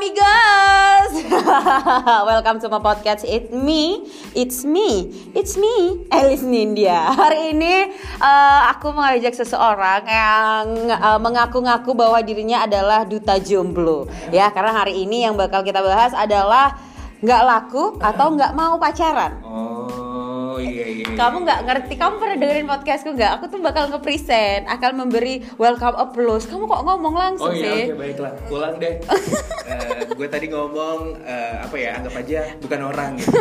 amigos. Welcome to my podcast. It's me, it's me, it's me, Elis Nindya. Hari ini uh, aku mengajak seseorang yang uh, mengaku-ngaku bahwa dirinya adalah duta jomblo. Ya, karena hari ini yang bakal kita bahas adalah nggak laku atau nggak mau pacaran. Oh Kamu nggak ngerti, kamu pernah dengerin podcastku nggak? Aku tuh bakal nge-present, akan memberi welcome applause. Kamu kok ngomong langsung Oh iya sih? oke baiklah pulang deh. Eh, gue tadi ngomong eh, apa ya anggap aja bukan orang gitu.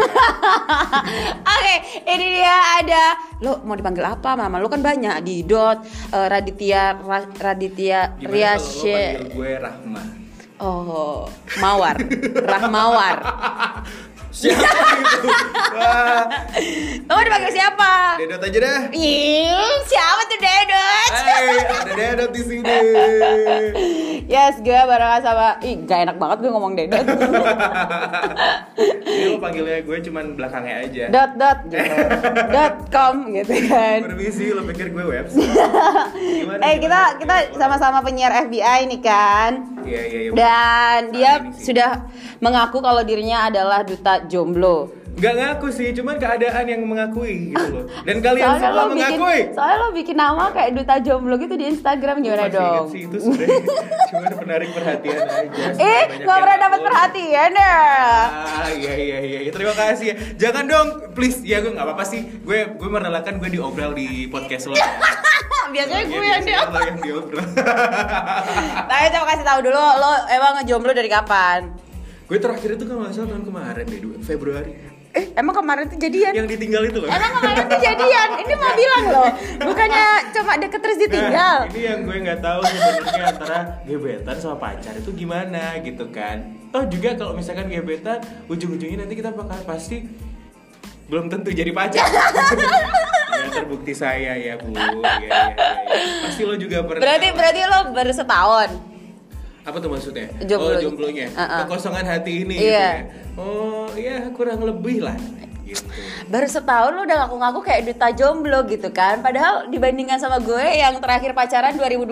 Oke, ini dia ada. Lo mau dipanggil apa, Mama? Lo kan banyak di Dot, eh, Raditya, Ra- Raditya, panggil gue Rahma? Oh, Mawar, Rahmawar. Siapa itu? Wah, mau dipanggil siapa? Dedot aja dah. Ih, siapa tuh Dedot? Hey, ada Dedot di sini. Yes, gue barengan sama Ih, gak enak banget gue ngomong Dedot Ini lo panggilnya gue cuman belakangnya aja. Dot, dot, gitu Dot com, gitu kan Permisi, lo pikir gue website? Gimana, Eh, kita gimana? kita sama-sama penyiar FBI nih kan Iya iya iya. Dan dia sudah mengaku kalau dirinya adalah duta jomblo. Gak ngaku sih, cuman keadaan yang mengakui gitu loh. Dan kalian Soalnya semua lo bikin, mengakui. soalnya lo bikin nama kayak duta jomblo gitu di Instagram gimana Masih dong? sih itu sudah cuma menarik perhatian aja. Eh, nggak yang pernah dapat perhatian ya? Ah, iya iya iya iya. terima kasih ya. Jangan dong, please. Ya gue nggak apa-apa sih. Gue gue merelakan gue diobrol di podcast lo. Biasanya gue yang diobrol. Tapi coba kasih tahu dulu, lo emang jomblo dari kapan? Gue terakhir itu kalau nggak salah tahun kemarin deh, dua- Februari. Eh, emang kemarin tuh jadian? Yang ditinggal itu loh. Emang kemarin tuh jadian? Ini mau bilang loh, bukannya cuma deket terus ditinggal? Nah, ini yang gue nggak tahu sebenarnya antara gebetan sama pacar itu gimana gitu kan. Toh juga kalau misalkan gebetan, ujung-ujungnya nanti kita bakal pasti belum tentu jadi pacar. ya terbukti saya ya bu. Ya, ya, ya, ya. Pasti lo juga pernah. Berarti berarti lo baru setahun. Apa tuh maksudnya? Jomblo. Oh jomblonya. Uh-uh. Kekosongan hati ini. Iya. Gitu ya. Oh iya kurang lebih lah. Gitu. Baru setahun lo udah ngaku-ngaku kayak duta jomblo gitu kan Padahal dibandingkan sama gue yang terakhir pacaran 2012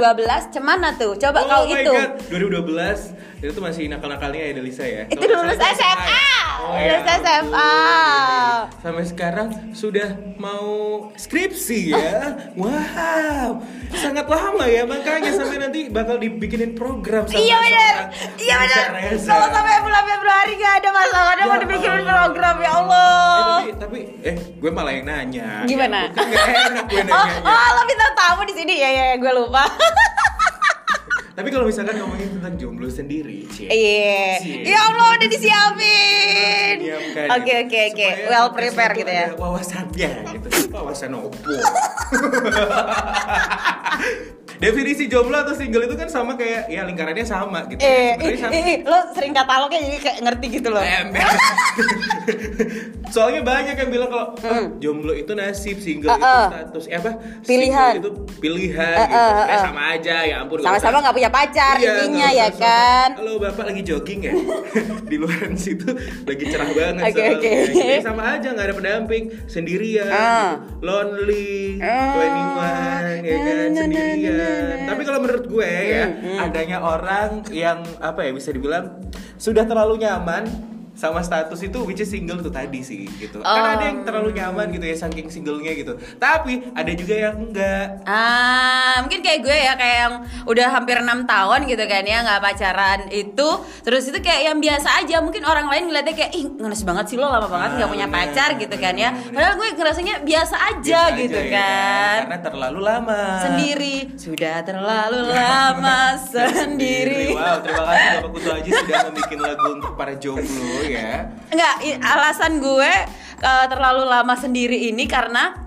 Cemana tuh? Coba oh kau my itu god, 2012 itu tuh masih nakal-nakalnya Adelisa ya. Itu Kalau lulus salah SMA. Oh, Lulus ya SMA. Sampai sekarang sudah mau skripsi ya. Wow, sangat lama ya makanya sampai nanti bakal dibikinin program sama Iya seorang Iya Reza. Kalau sampai bulan Februari gak ada masalah Ada Ya mau dibikin Allah. program ya Allah tapi tapi eh gue malah yang nanya. Gimana? Ya, kan gak enak gue Oh, nanya. oh lo minta tamu di sini ya ya ya, gue lupa. Tapi kalau misalkan ngomongin tentang jomblo sendiri. Iya. Cie. Ya Allah udah disiapin. Oke oke oke. Well prepare itu gitu ya. Wawasannya gitu. Wawasan opo. Definisi jomblo atau single itu kan sama kayak ya lingkarannya sama gitu. Eh, Sebenarnya ih, sama. ih, lo sering katalognya jadi kayak ngerti gitu loh. Soalnya banyak yang bilang kalau oh, jomblo itu nasib, single Uh, itu uh. status, eh apa? Pilihan. Single itu pilihan Uh, gitu. uh, Sebenarnya uh. sama aja ya ampun. Sama-sama nggak punya pacar Iya, intinya ya usah kan. Halo bapak lagi jogging ya di luar situ lagi cerah banget Oke, soalnya. oke. Jadi sama aja nggak ada pendamping sendirian, gitu. lonely, Ah. 21 ya kan sendirian. Na. Tapi kalau menurut gue ya Hmm, adanya orang yang apa ya bisa dibilang sudah terlalu nyaman sama status itu which is single tuh tadi sih gitu. Kan Oh. ada yang terlalu nyaman gitu ya saking singlenya gitu. Tapi ada juga yang enggak. Ah, mungkin kayak gue ya kayak yang udah hampir enam tahun gitu kan ya nggak pacaran itu, terus itu kayak yang biasa aja. Mungkin orang lain ngeliatnya kayak ih ngenes banget sih lo lama banget nggak Ah, punya pacar gitu kan ya. Padahal gue ngerasanya biasa aja Biasa gitu aja ya kan. Karena terlalu lama. Sendiri sudah terlalu lama sendiri. Wow, terima kasih Bapak Kutu Aji sudah membuat lagu untuk para jomblo ya. Enggak, alasan gue uh, terlalu lama sendiri ini karena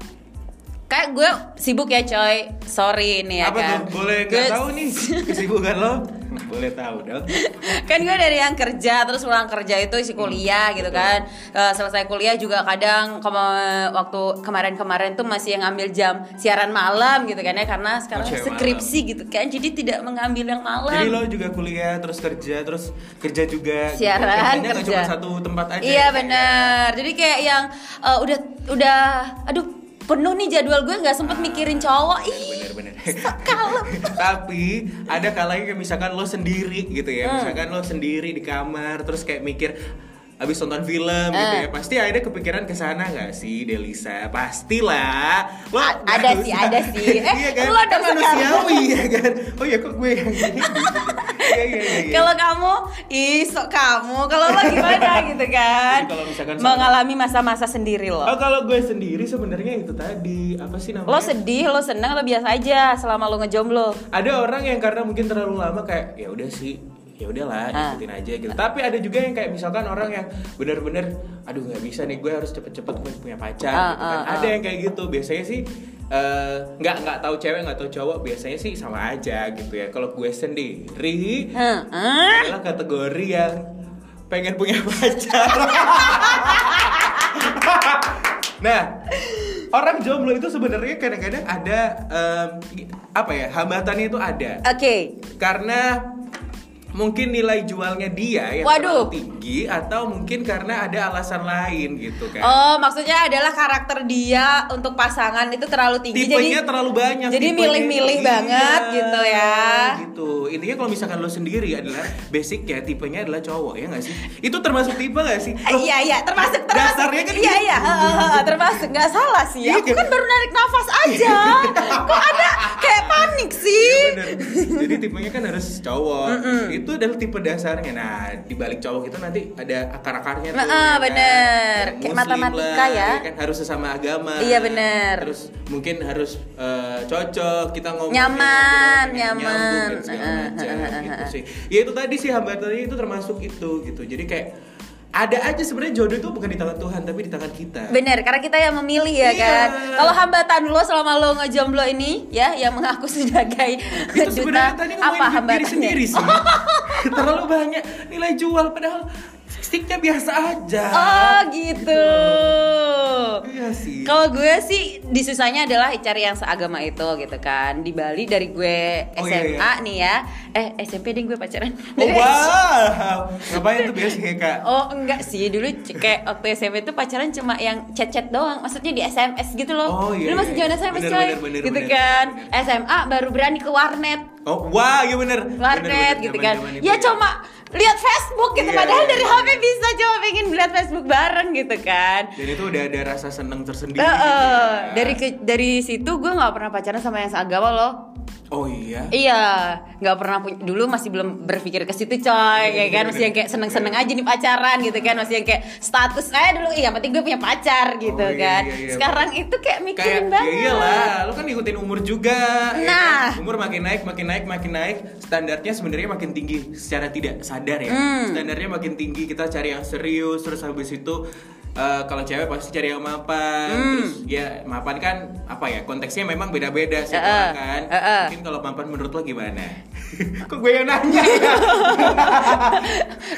kayak gue sibuk ya coy. Sorry ini ya Apa kan. tuh? Boleh nggak tahu nih kesibukan lo? Boleh tahu dong. kan gue dari yang kerja terus pulang kerja itu isi kuliah gitu kan Eh, selesai kuliah juga kadang kema- waktu kemarin-kemarin tuh masih yang ngambil jam siaran malam gitu kan ya karena sekarang Oh, cewek skripsi gitu kan jadi tidak mengambil yang malam Jadi lo juga kuliah terus kerja terus kerja juga. gitu. Siaran, Kerjanya nggak kerja. cuma satu tempat aja. Iya ya? benar. Jadi kayak yang eh, udah udah aduh penuh nih jadwal gue nggak sempet mikirin cowok. Ih kalem tapi ada kalanya kayak misalkan lo sendiri gitu ya. Hmm. misalkan lo sendiri di kamar terus kayak mikir abis nonton film gitu Eh. ya pasti ada kepikiran ke sana nggak sih Delisa pastilah lo A- ada sih, ada sih. Eh, iya kan lo kan dong manusiawi ya kan oh ya kok gue yang gini iya iya iya. Kalau kamu, ih sok kamu. Kalau lo gimana gitu kan? Kalau misalkan Mengalami masa-masa sendiri lo. Oh kalau gue sendiri sebenarnya itu tadi apa sih namanya? Lo sedih, lo senang, lo biasa aja selama lo ngejomblo. ada orang yang karena mungkin terlalu lama kayak ya udah sih ya udahlah Ah. ikutin aja gitu. Tapi ada juga yang kayak misalkan orang yang benar-benar aduh nggak bisa nih gue harus cepet-cepet gue punya pacar Ah, gitu kan. ah, ada ah. yang kayak gitu. Biasanya sih eh, nggak nggak tahu cewek nggak tahu cowok biasanya sih sama aja gitu ya. Kalau gue sendiri adalah kategori yang pengen punya pacar. Nah orang jomblo itu sebenarnya kadang-kadang ada em, apa ya hambatannya itu ada. Oke. karena mungkin nilai jualnya dia yang Waduh. terlalu tinggi atau mungkin karena ada alasan lain gitu kan Oh, maksudnya adalah karakter dia untuk pasangan itu terlalu tinggi tipenya jadi terlalu banyak jadi milih-milih Iya, banget gitu ya. gitu intinya kalau misalkan lo sendiri adalah basic ya tipenya adalah cowok ya nggak sih itu termasuk tipe nggak sih Eh, iya iya termasuk termasuk dasarnya kan iya gitu. iya heeh, heeh, termasuk nggak salah sih Iya, aku kan? baru narik nafas aja kok ada kayak panik sih Iya, bener. Jadi tipenya kan harus cowok. Itu adalah tipe dasarnya. Nah, di balik cowok itu nanti ada akar-akarnya tuh. Nah, ya kan? bener. Ya, Kayak matematika lah, ya. kan harus sesama agama. Iya, bener. Terus mungkin harus eh, cocok kita ngomong Nyaman, ngobrol, nyaman. nyambung dan segala macam gitu sih. Ya itu tadi sih hambatannya itu termasuk itu gitu. Jadi kayak ada aja sebenarnya jodoh itu bukan di tangan Tuhan tapi di tangan kita. Bener, karena kita yang memilih ya Iya. kan. Kalau hambatan lo selama lo ngejomblo ini, ya, yang mengaku sebagai itu duta, tadi apa hambatannya? sendiri sih terlalu banyak nilai jual padahal sticknya biasa aja Oh gitu. Iya sih Kalau gue sih disusahnya adalah cari yang seagama itu gitu kan. Di Bali dari gue Oh, iya, SMA iya. nih ya. Eh SMP deh gue pacaran. oh Dari wow ngapain tuh biasanya kak Oh enggak sih dulu kayak waktu SMP tuh pacaran cuma yang chat-chat doang maksudnya di SMS gitu loh Oh, iya, dulu masih iya. zaman SMS Bener, coy bener, bener, gitu bener, kan bener. SMA baru berani ke warnet oh wah iya bener warnet Bener, bener, gitu zaman- kan zaman itu ya cuma lihat Facebook gitu Iya, padahal iya, dari iya. HP bisa cuma pengen lihat Facebook bareng gitu kan dan itu udah ada rasa seneng tersendiri Eh, gitu eh, ya. dari ke, dari situ gue nggak pernah pacaran sama yang seagama loh oh iya Iya, nggak pernah punya dulu masih belum berpikir ke situ coy, kayak kan masih yang kayak seneng-seneng aja nih pacaran gitu kan, masih yang kayak status saya dulu iya, penting gue punya pacar gitu Oh, iya, kan. iya, iya. Sekarang itu kayak mikirin kayak banget. ya iyalah lu kan ngikutin umur juga ya Nah. kan? umur makin naik makin naik makin naik standarnya sebenarnya makin tinggi secara tidak sadar ya Hmm. standarnya makin tinggi kita cari yang serius terus habis itu eh, kalau cewek pasti cari yang mapan Hmm. terus ya mapan kan apa ya konteksnya memang beda-beda sih orang eh, kan eh, eh. mungkin kalau mapan menurut lo gimana kok gue yang nanya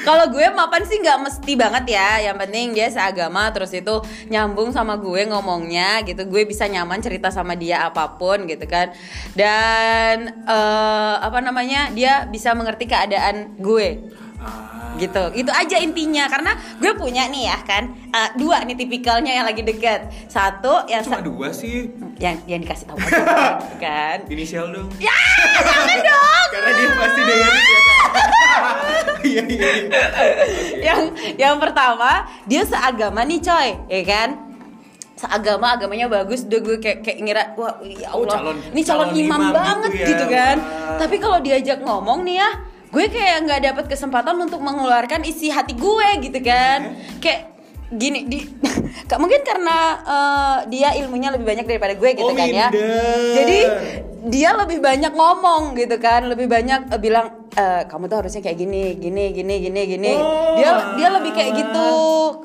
Kalau gue mapan sih nggak mesti banget ya, yang penting dia seagama terus itu nyambung sama gue ngomongnya gitu, gue bisa nyaman cerita sama dia apa pun gitu kan. Dan eh, apa namanya dia bisa mengerti keadaan gue. Ah. gitu. Itu aja intinya karena gue punya nih ya kan eh, dua nih tipikalnya yang lagi deket. Satu yang cuma sa- dua sih. Yang yang dikasih tahu aja kan? Inisial dong. Ya jangan dong. Karena dia pasti dengerin ya kan? Iya iya iya. Yang yang pertama dia seagama nih coy ya kan? Seagama agamanya bagus udah gue kayak kayak ngira wah ya Oh, Allah calon- ini calon, calon imam, imam banget gitu ya, gitu, kan? wah. tapi kalau diajak ngomong nih ya gue kayak nggak dapat kesempatan untuk mengeluarkan isi hati gue gitu kan. Kayak gini di Kak, mungkin karena eh, dia ilmunya lebih banyak daripada gue gitu Oh, kan ya. minder. jadi dia lebih banyak ngomong gitu kan. Lebih banyak eh, bilang "Eh, kamu tuh harusnya kayak gini gini gini gini gini Oh. dia dia lebih kayak gitu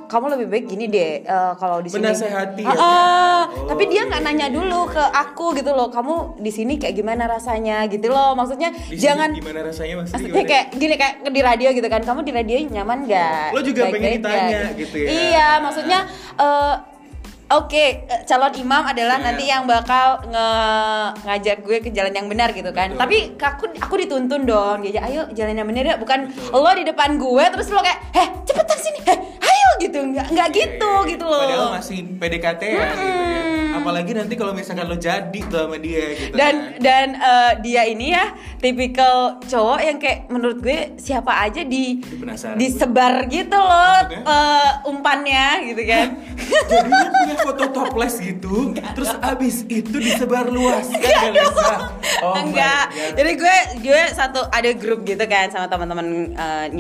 kamu lebih baik gini deh eh, kalau di sini Menasehati Ah, ya, ah. Kak? tapi dia Oh, nggak iya, nanya dulu ke aku gitu loh kamu di sini kayak gimana rasanya gitu loh maksudnya Di jangan gimana rasanya maksudnya Maksudnya gimana? kayak gini kayak di radio gitu kan kamu di radio nyaman nggak Lo juga pengen Baik-baik ditanya nggak? gitu ya? iya maksudnya eh, Oke, eh, calon imam adalah Iya. nanti yang bakal nge- ngajak gue ke jalan yang benar gitu kan. Betul. Tapi aku aku dituntun dong. Dia ayo jalan yang benar ya, bukan Betul. lo di depan gue terus lo kayak, "Heh, cepetan sini. Heh, ayo." gitu. Nggak nggak gitu Iya, iya, iya. gitu loh. Padahal masih PDKT ya gitu ya. Hmm. apalagi nanti kalau misalkan lo jadi tuh sama dia gitu dan kan. dan eh, dia ini ya tipikal cowok yang kayak menurut gue siapa aja di disebar gitu loh Maksudnya? eh, umpannya gitu kan lo punya foto toples gitu terus abis itu disebar luas. Kan Galesa oh enggak. Jadi gue gue satu ada grup gitu kan sama teman-temannya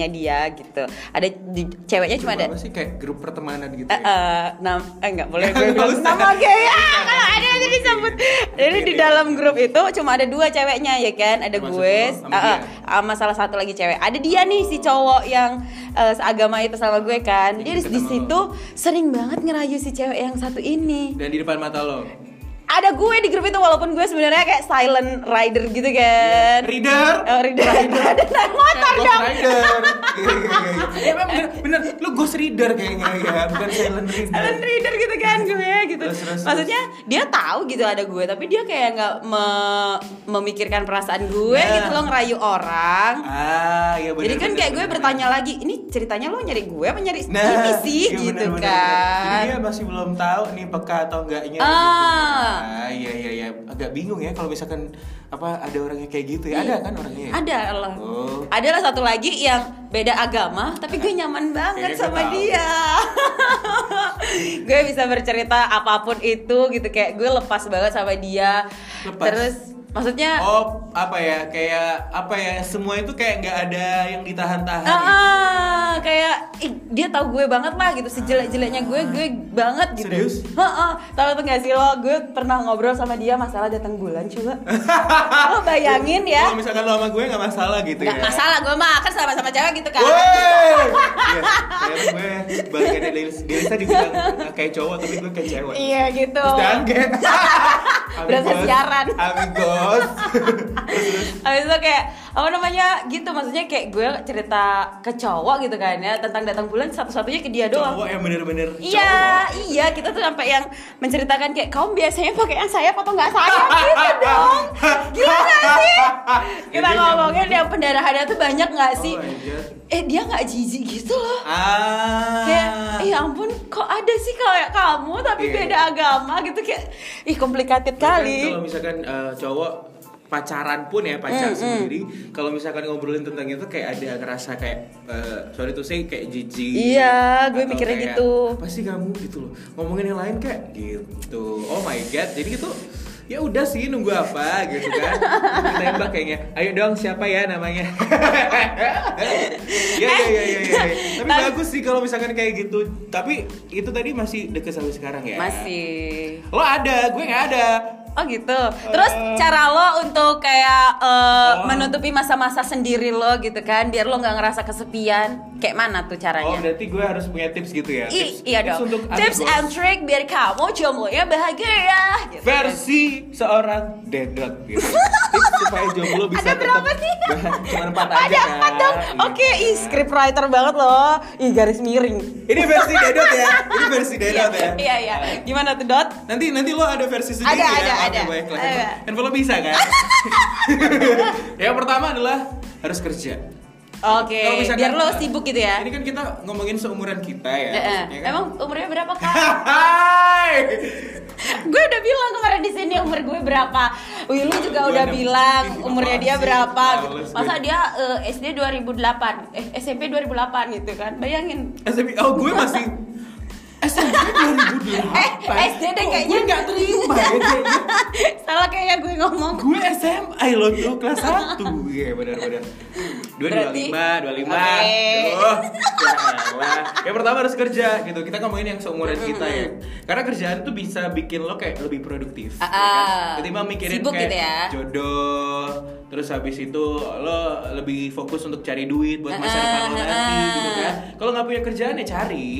dia gitu. Ada di- ceweknya cuma ada apa sih? Kayak grup pertemanan gitu Eh, ya? eh, nam eh enggak boleh gue bilang nama kayak ya Nggak kalau ada nanti disebut. Oke, jadi di oke. dalam grup itu cuma ada dua ceweknya ya kan? Ada Termasuk gue sama eh, eh, dia? sama salah satu lagi cewek. Ada dia nih si cowok yang eh, seagama itu sama gue kan. Dia di, di situ sering banget ngerayu si cewek yang satu ini. Dan di depan mata lo ada gue di grup itu walaupun gue sebenarnya kayak silent rider gitu kan reader Oh, rider ada naik motor Ghost dong Rider Iya, iya, iya, iya. Ya, emang bener, bener, lu Ghost Reader kayaknya ya, bukan Silent Reader Silent reader gitu kan gue gitu. Terus, terus, Maksudnya dia tahu gitu ada gue, tapi dia kayak nggak me- memikirkan perasaan gue Nah. gitu loh ngerayu orang. Ah, iya bener Jadi kan bener, kayak gue bener, bertanya lagi, ini ceritanya lo nyari gue apa nyari Nah, ini sih iya gitu bener, bener, kan. bener. Jadi dia masih belum tahu nih peka atau enggaknya Ah. gitu. Ah, iya iya iya, agak bingung ya kalau misalkan apa ada orangnya kayak gitu ya. Ada kan orangnya? ya? Ada lah. Oh. Ada lah satu lagi yang beda agama, tapi gue nyaman banget Kayaknya gue sama dia. gue bisa bercerita apa pun itu gitu kayak gue lepas banget sama dia. Lepas? Terus maksudnya Oh, apa ya? Kayak apa ya? Semua itu kayak nggak ada yang ditahan-tahan. Ah, gitu. ah, kayak ih, dia tahu gue banget lah gitu sejelek-jeleknya gue gue banget gitu. Serius? Heeh. Tahu tuh gak sih lo? Gue pernah ngobrol sama dia masalah datang bulan coba. lo bayangin ya? Kalau misalkan lo sama gue nggak masalah gitu Gak ya. masalah gue mah kan sama-sama cewek gitu kan. Woi, iya, ternyata gue bagian dari Delisa dibilang "Ah, kayak cowok tapi gue kayak cewek. Iya gitu. Terus dan kayak Berasa siaran. Amigos. Habis itu kayak apa namanya gitu maksudnya kayak gue cerita ke cowok gitu kan ya tentang datang bulan satu-satunya ke dia doang. cowok yang bener-bener Iya, iya kita tuh sampai yang menceritakan kayak kamu biasanya pakaian sayap atau nggak sayap gitu dong. Gila nggak sih? Kita ngomongin yang pendarahannya tuh banyak nggak Oh sih? God. Eh dia nggak jijik gitu loh. Ah. Kayak, ya ampun, kok ada sih kayak kamu tapi Iya. beda agama gitu kayak, ih complicated Bahkan kali. Kalau misalkan eh, cowok pacaran pun ya pacar sendiri kalau misalkan ngobrolin tentang itu kayak ada ngerasa kayak eh, sorry tuh saya kayak jijik Iya, gue mikirnya kayak, gitu. apa sih kamu gitu loh. Ngomongin yang lain kayak gitu. Oh my god jadi gitu ya udah sih nunggu apa gitu kan. Tembak kayaknya. Ayo dong siapa ya namanya? Ya ya ya ya, ya. tapi Tapi- bagus sih kalau misalkan kayak gitu. Tapi itu tadi masih deket sampai sekarang ya. Masih. lo ada gue nggak ada Oh gitu. Terus Eh. cara lo untuk kayak eh, Oh. menutupi masa-masa sendiri lo gitu kan, biar lo nggak ngerasa kesepian. Kayak mana tuh Oh caranya? berarti gue harus punya tips gitu ya? Ih, Tips- iya tips dong. untuk Tips and trick biar kamu jomblonya bahagia. Gitu. versi seorang dedot gitu. tips supaya jomblo bisa Ada berapa bah- Cuma empat aja Ada kan. empat dong. Iya. Oke, ih script writer banget loh. Ih garis miring. Ini versi dedot ya. Ini versi dedot ya. Iya iya. Gimana tuh Dot? Nanti nanti lo ada versi sendiri Ada, ya. ada, ada. Ada. Handphone lo bisa kan? Yang pertama adalah harus kerja. Oke, misalkan- biar lo sibuk gitu ya. Ini kan kita ngomongin seumuran kita ya. Eh, eh. kan. Emang umurnya berapa kak? Hai. gue udah bilang kemarin di sini umur gue berapa. Willy juga Gue udah bilang umurnya dia berapa. Males Masa gue. dia eh, SD 2008, eh SMP 2008 gitu kan? Bayangin. SMP, oh gue masih SMP 2008 Eh, SD deh kayaknya. Gue gak terima ya kayaknya Salah kayaknya gue ngomong. Gue SMA lo tuh kelas 1 Iya benar-benar Dua dua Berarti- lima, dua lima Oke. Duh, ya. Yang pertama harus kerja gitu Kita ngomongin yang seumuran kita ya Karena kerjaan tuh bisa bikin lo kayak lebih produktif Ah, ya kan? Ketimbang mikirin Sibuk kayak gitu ya. jodoh Terus habis itu lo lebih fokus untuk cari duit buat masa Ah, depan lo nanti gitu kan Kalau nggak punya kerjaan ya cari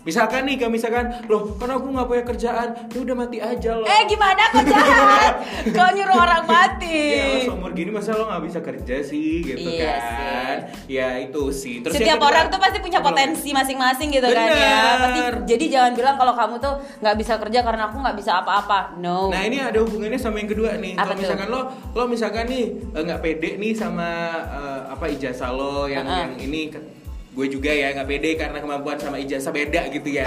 Misalkan nih, kalau misalkan, loh, kan aku nggak punya kerjaan, ya udah mati aja loh. Eh gimana kok jahat? Kau nyuruh orang mati. Iya, lo seumur gini masa lo nggak bisa kerja sih, gitu Iya kan? Ya itu sih. Terus Setiap kedua- orang tuh pasti punya potensi masing-masing gitu kan ya. Bener. Pasti jadi jangan bilang kalau kamu tuh nggak bisa kerja karena aku nggak bisa apa-apa. No. Nah ini ada hubungannya sama yang kedua nih. Kalau misalkan lo, lo misalkan nih eh, nggak pede nih sama eh, apa ijazah lo yang Uh-uh. yang ini gue juga ya nggak pede karena kemampuan sama ijazah beda gitu ya.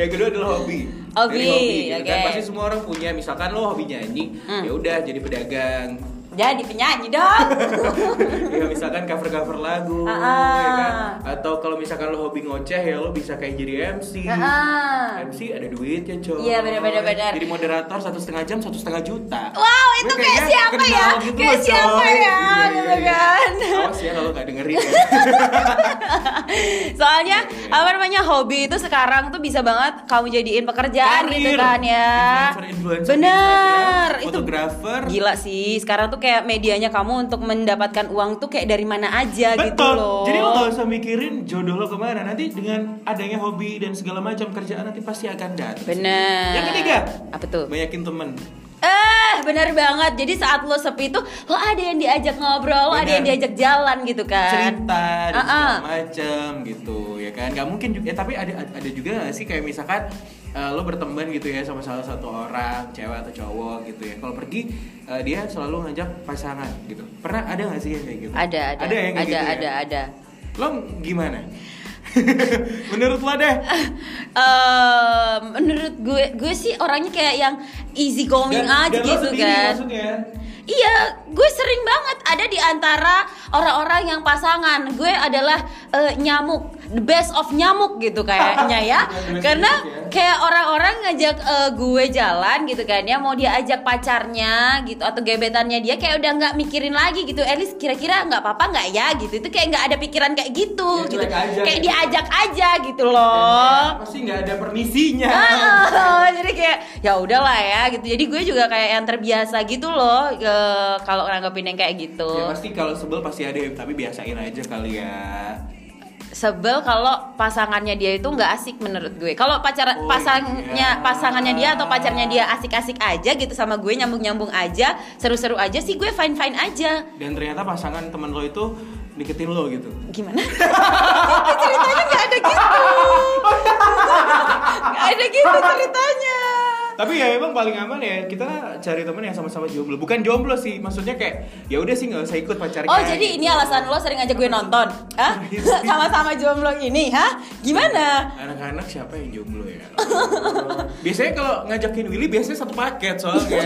yang kedua adalah hobi. Hobi, Dari gitu kan. oke. Pasti semua orang punya. Misalkan lo hobi nyanyi, Hmm. ya udah jadi pedagang. Jadi penyanyi dong. ya misalkan cover cover lagu, Ah, ya kan? ah. Atau kalau misalkan lo hobi ngoceh ya lo bisa kayak jadi MC. Ah. MC ada duitnya coy. Iya, benar, benar, benar. Jadi moderator satu setengah jam satu setengah juta. Wow, itu Gue kayak kayaknya siapa kenal ya? gitu Kayak siapa coy. ya? Iya, Gitu iya, iya. kan. Awas ya kalau nggak dengerin. ya. Soalnya Iya, iya. apa namanya hobi itu sekarang tuh bisa banget kamu jadiin pekerjaan gitu Karir. kan ya. Bener. Instagram, Itu fotografer. gila sih. Sekarang tuh kayak medianya kamu untuk mendapatkan uang tuh kayak dari mana aja gitu Betul. loh. Jadi lo gak usah mikirin jodoh lo ke mana. Nanti dengan adanya hobi dan segala macam kerjaan nanti pasti akan datang. Bener. Yang ketiga, Apa tuh? banyakin temen. Eh, benar banget. Jadi saat lo sepi tuh lo ada yang diajak ngobrol, lo ada Bener. yang diajak jalan gitu kan. cerita dan Ah, ah. segala macem gitu ya kan nggak mungkin juga ya, tapi ada ada juga gak sih kayak misalkan eh, lo berteman gitu ya sama salah satu orang cewek atau cowok gitu ya kalau pergi eh, dia selalu ngajak pasangan gitu pernah ada gak sih yang kayak gitu Ada, ada. ada yang kayak ada, gitu ya? ada, ada. lo gimana menurut lo deh Eh, menurut gue gue sih orangnya kayak yang easy going aja dan gitu kan. maksudnya Iya, gue sering banget ada di antara orang-orang yang pasangan. Gue adalah eh, nyamuk, the best of nyamuk gitu kayaknya ya. Karena ya. kayak orang-orang ngajak eh, gue jalan gitu kan ya, mau dia ajak pacarnya gitu atau gebetannya dia kayak udah nggak mikirin lagi gitu. Elis kira-kira nggak apa-apa nggak ya gitu. Itu kayak nggak ada pikiran kayak gitu Ya, gitu. aja Kayak gitu. diajak aja gitu loh. pasti nggak ada permisinya Ah, jadi kayak ya udahlah ya gitu. Jadi gue juga kayak yang terbiasa gitu loh ke kalau nanggepin yang kayak gitu. ya pasti kalau sebel pasti ada tapi biasain aja kali ya Sebel kalau pasangannya dia itu nggak asik menurut gue. Kalau pacar Oh, pasangnya iya. pasangannya dia atau pacarnya dia asik-asik aja gitu sama gue nyambung-nyambung aja, seru-seru aja sih gue fine-fine aja. dan ternyata pasangan temen lo itu deketin lo gitu Gimana? Ceritanya nggak ada gitu. Nggak ada gitu ceritanya. Tapi ya emang paling aman ya kita cari temen yang sama-sama jomblo bukan jomblo sih maksudnya kayak ya udah sih nggak usah ikut pacarnya Oh jadi ini alasan lo sering ngajak gue nonton? Hah? Sama-sama jomblo ini, hah? Gimana? anak-anak siapa yang jomblo ya biasanya kalau ngajakin Willy biasanya satu paket soalnya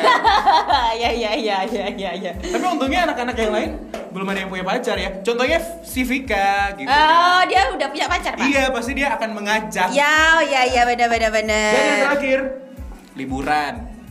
ya ya ya ya ya ya. tapi untungnya anak-anak yang lain belum ada yang punya pacar ya contohnya si Vika gitu Oh dia udah punya pacar pak? iya pasti dia akan mengajak Ya ya ya benar benar dan yang terakhir liburan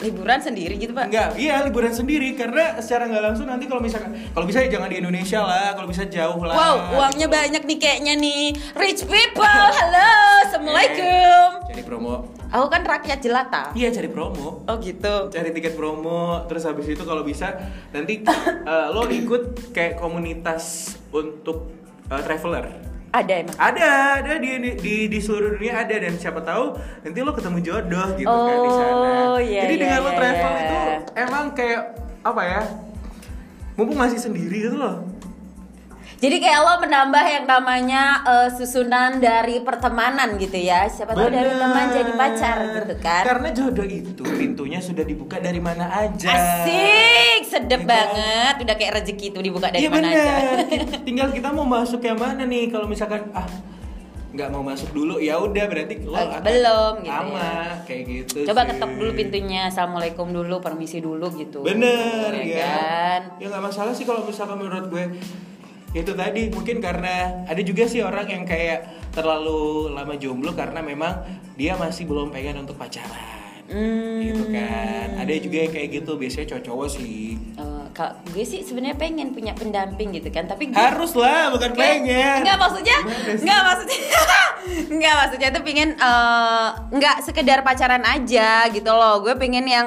Liburan sendiri gitu pak? Enggak, iya liburan sendiri karena secara nggak langsung nanti kalau misalkan kalau bisa ya jangan di Indonesia lah, kalau bisa jauh lah. Wow uangnya gitu. banyak nih kayaknya nih. Rich people, halo, assalamualaikum. Eh, cari promo. Aku kan rakyat jelata. Iya, cari promo. Oh gitu. Cari tiket promo, terus habis itu kalau bisa nanti eh, lo ikut kayak komunitas untuk eh, traveler. Ada emang. Ada, ada di, di di seluruh dunia ada dan siapa tahu nanti lo ketemu jodoh gitu kan di sana. Oh, iya, Jadi iya, dengan lo iya, travel iya. itu emang kayak apa ya? Mumpung masih sendiri gitu loh. Jadi kayak lo menambah yang namanya eh, susunan dari pertemanan gitu ya. Siapa tahu dari Bener. teman jadi pacar gitu kan. Karena jodoh itu pintunya sudah dibuka dari mana aja. Asik, sedep kan? banget. Udah kayak rezeki itu dibuka dari Iya mana aja. benar. Tinggal kita mau masuk yang mana nih kalau misalkan ah nggak mau masuk dulu ya udah berarti lo Oh, akan belum gitu sama ya. kayak gitu. Coba sih. ketok dulu pintunya. Assalamualaikum dulu, permisi dulu gitu. Bener ya. ya. kan? Ya nggak masalah sih kalau misalkan menurut gue itu tadi mungkin karena ada juga sih orang yang kayak terlalu lama jomblo karena memang dia masih belum pengen untuk pacaran. Hmm. Gitu kan. Ada juga yang kayak gitu biasanya cowok-cowok sih. Eh, Kak, gue sih sebenarnya pengen punya pendamping gitu kan, tapi gue Harus lah, bukan Kayak- pengen. Enggak maksudnya, enggak maksudnya, enggak maksudnya tuh pengen eh, enggak sekedar pacaran aja gitu loh. Gue pengen yang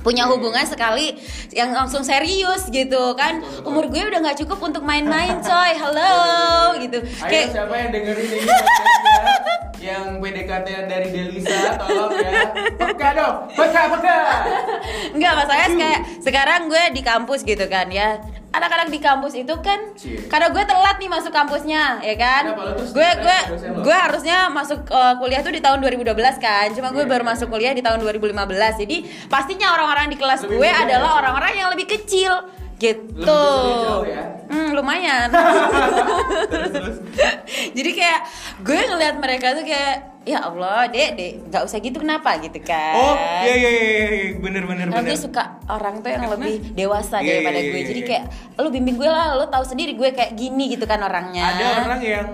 punya hubungan sekali yang langsung serius gitu kan. Umur gue udah nggak cukup untuk main-main coy. Halo gitu. Ayo Kayak siapa yang dengerin ini yang PDKT dari Delisa tolong ya. Peka dong peka peka. Enggak masalahnya kayak sekarang gue di kampus gitu kan ya anak-anak di kampus itu kan Cie. karena gue telat nih masuk kampusnya ya kan gue gue gue harusnya masuk eh, kuliah tuh di tahun 2012 kan cuma gue Iya. baru masuk kuliah di tahun 2015 jadi pastinya orang-orang di kelas Lebih gue muda adalah ya? orang-orang yang lebih kecil gitu Lebih jauh ya? Hmm, lumayan Terus terus. jadi kayak gue ngeliat mereka tuh kayak ya Allah dek dek nggak usah gitu kenapa gitu kan Oh, iya iya iya iya, bener bener Karena bener. gue suka orang tuh yang Karena- lebih dewasa Iya, daripada iya, gue iya, jadi iya. kayak lu bimbing gue lah lu tahu sendiri gue kayak gini gitu kan orangnya Ada orang yang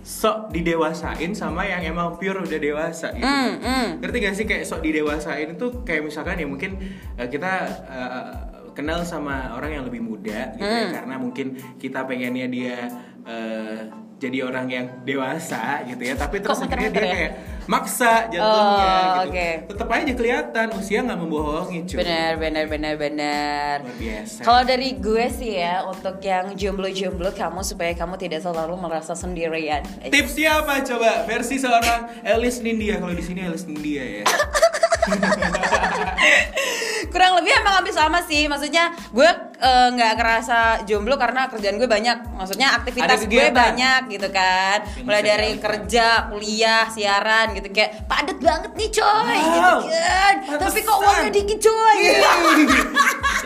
sok didewasain sama yang emang pure udah dewasa gitu. Kan. hmm. Ngerti gak sih kayak sok didewasain itu kayak misalkan ya mungkin eh, kita eh, kenal sama orang yang lebih muda gitu ya Hmm. karena mungkin kita pengennya dia eh, jadi orang yang dewasa gitu ya tapi terus Kok akhirnya dia ya? kayak maksa jatuhnya Oh, gitu. oke. Tetap aja kelihatan usia nggak membohongi cuy. benar benar benar benar Luar biasa. kalau dari gue sih ya untuk yang jomblo-jomblo kamu supaya kamu tidak selalu merasa sendirian Tipsnya apa coba versi seorang Elis Nindia kalau di sini Elis Nindia ya. kurang lebih emang hampir sama sih maksudnya gue eh, nggak ngerasa jomblo karena kerjaan gue banyak. Maksudnya aktivitas gue banyak gitu kan. Mulai dari kerja kuliah siaran gitu. Kayak padat banget nih coy. Wow, gitu kan. Tapi kok pantesan. uangnya dikit coy?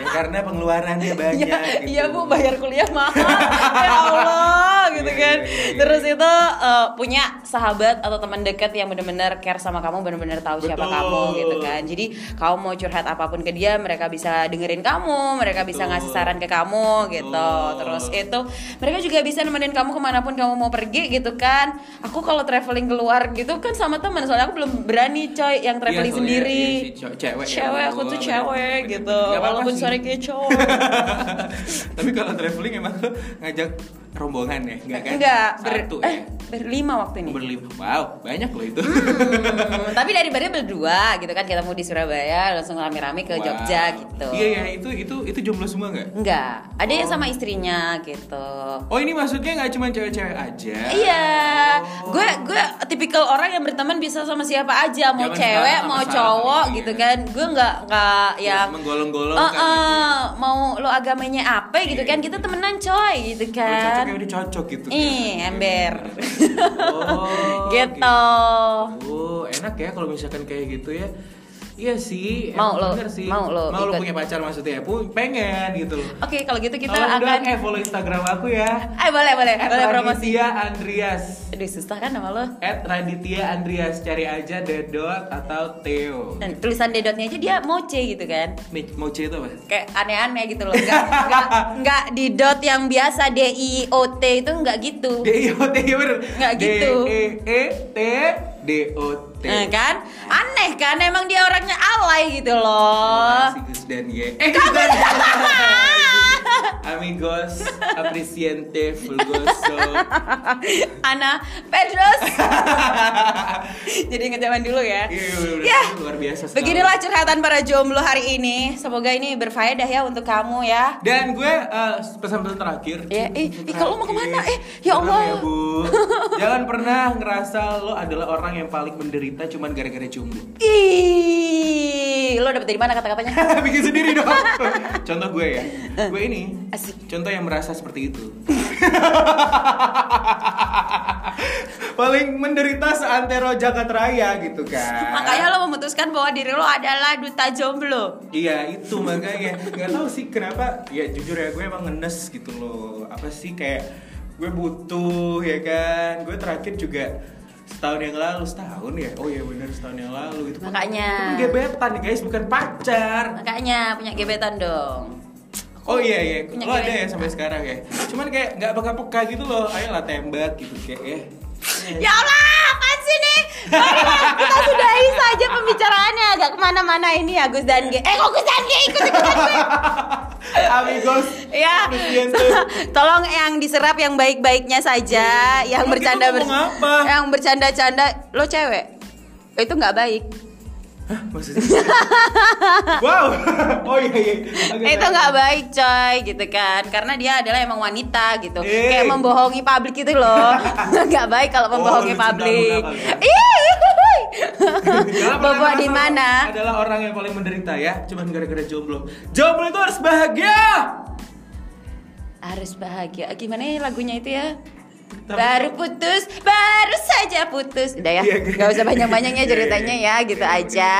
Ya karena pengeluarannya banyak Iya, gitu. iya bu. Bayar kuliah mahal. Ya Allah gitu Iya, kan. iya, iya, iya. terus itu eh, punya sahabat atau teman dekat yang benar-benar care sama kamu benar-benar tahu siapa Betul. kamu gitu kan. Jadi kamu mau curhat apa pun ke dia mereka bisa dengerin kamu mereka bisa Betul. Ngasih saran ke kamu gitu. Betul. terus itu mereka juga bisa nemenin kamu ke mana pun kamu mau pergi gitu kan. Aku kalau traveling keluar gitu kan sama teman soalnya aku belum berani coy yang traveling Iya, soalnya sendiri. iya sih, ce- cewek ya, cewek aku tuh cewek bener, gitu. Walaupun suara kayak cowok. Tapi kalau traveling emang ngajak rombongan ya, enggak kan? Enggak, ber, Satu eh, ya. berlima waktu ini. Berlima. Wow, banyak loh itu. Hmm, tapi dari berdua berdua gitu kan kita mau di Surabaya langsung rame-rame ke Wow. Jogja gitu. Iya ya, itu itu itu jomblo semua nggak? Enggak, ada yang Oh. sama istrinya gitu. Oh ini maksudnya nggak cuma cewek-cewek aja? Iya, Oh. gue gue tipikal orang yang berteman bisa sama siapa aja, mau Jangan cewek, mau cowok iya. gitu kan. Gue nggak nggak yang menggolong-golongkan Eh, eh, gitu ya. mau lo agamanya apa gitu Iya, kan iya. kita temenan coy gitu kan. Ya udah cocok gitu. kan. Ih, ember. Oh, gitu. Oh, enak ya kalau misalkan kayak gitu ya. Iya sih, Mau lo- sih. mau lo mau lo punya pacar maksudnya? Pu- pengen gitu loh. Oke, kalau gitu kita Tolong akan dong, eh follow Instagram aku ya. Eh boleh boleh boleh promosi. Raditya Andreas. Aduh susah kan nama lo. At Raditya Andreas cari aja Dedot atau Theo. Dan tulisan dedotnya aja dia moce gitu kan. C itu apa? Kayak aneh-aneh gitu loh. Enggak enggak enggak di dot yang biasa D I O T itu enggak gitu. D I O T bener. Nggak gitu. D E E T D O T. Nah, kan? Aneh kan emang dia orangnya alay gitu loh. Si Gus dan Ye. Eh Ye. Amigos, apreciante, fulgoso. Ana Pedros. Jadi inget zaman dulu ya. Iya, udah- Ya. luar biasa sekali. Beginilah curhatan para jomblo hari ini. Semoga ini berfaedah ya untuk kamu ya. Dan gue eh, pesan-pesan terakhir. Ya, eh, eh, kalau mau ke mana? Eh, ya Tenang Allah. ya, Bu. Jangan pernah ngerasa lo adalah orang yang paling menderita cuman gara-gara jomblo. Ih, lo dapet dari mana kata-katanya? Bikin sendiri dong. Contoh gue ya. Gue ini Asik. contoh yang merasa seperti itu. paling menderita seantero jagat raya gitu kan. Makanya lo memutuskan bahwa diri lo adalah duta jomblo. Iya itu makanya nggak tahu sih kenapa ya jujur ya gue emang ngenes gitu loh apa sih kayak gue butuh ya kan gue terakhir juga setahun yang lalu setahun ya? Oh iya bener setahun yang lalu. Itu Makanya. itu gebetan nih guys bukan pacar. Makanya punya gebetan dong. oh iya iya. Lo ada ya sampai sekarang ya. Cuman kayak nggak peka-peka gitu loh. Ayolah tembak gitu kayak ya Ya Allah, apaan sih nih? Mari lah, kita sudahi saja pembicaraannya agak ke mana-mana ini ya Gus dan G. Eh kok Gus dan G ikut ikutan gue? amigos Ya, tolong yang diserap yang baik-baiknya saja, yang Emang kita bercanda ber- ngomong apa? yang bercanda-canda. Lo cewek, itu nggak baik. Hah, maksudnya wow. Oh iya iya. Oke, itu nggak baik coy gitu kan. Karena dia adalah emang wanita gitu. Eh. kayak membohongi publik itu loh. Nggak baik kalau Oh, membohongi cinta publik. ya? Ih, Jangan pernah bawa di mana? Adalah orang yang paling menderita ya, cuman gara-gara jomblo. Jomblo itu harus bahagia. harus bahagia. Gimana ya lagunya itu ya Tapi- Baru putus, baru saja putus. Udah ya, Iya, gak usah banyak-banyaknya iya, iya, ceritanya ya, gitu aja.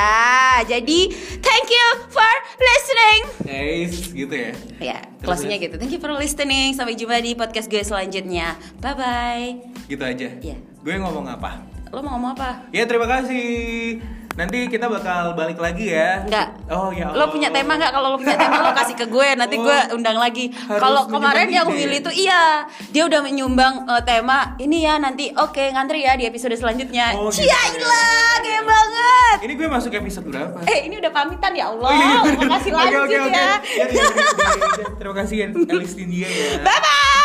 Jadi, thank you for listening. Guys, gitu ya. Ya, closingnya gitu. Thank you for listening. Sampai jumpa di podcast gue selanjutnya. Bye bye. Gitu aja. Iya. Gue ngomong apa? Lo mau ngomong apa? Ya terima kasih. Nanti kita bakal balik lagi ya. Enggak. Oh ya. Lo punya tema nggak? Kalau lo punya tema lo kasih ke gue, nanti Oh. gue undang lagi. Kalau kemarin yang. Willy itu iya, dia udah menyumbang eh, tema ini ya nanti. Oke, ngantri ya di episode selanjutnya. Oh, gitu Cia ya. ilah, kayak banget. Ini gue masuk episode berapa? Eh, ini udah pamitan ya Allah. Oh, iya, iya. Makasih lanjut oke, oke. ya. Ya, ya, ya, ya, ya. Terima kasih ya, Elis ya. Bye bye.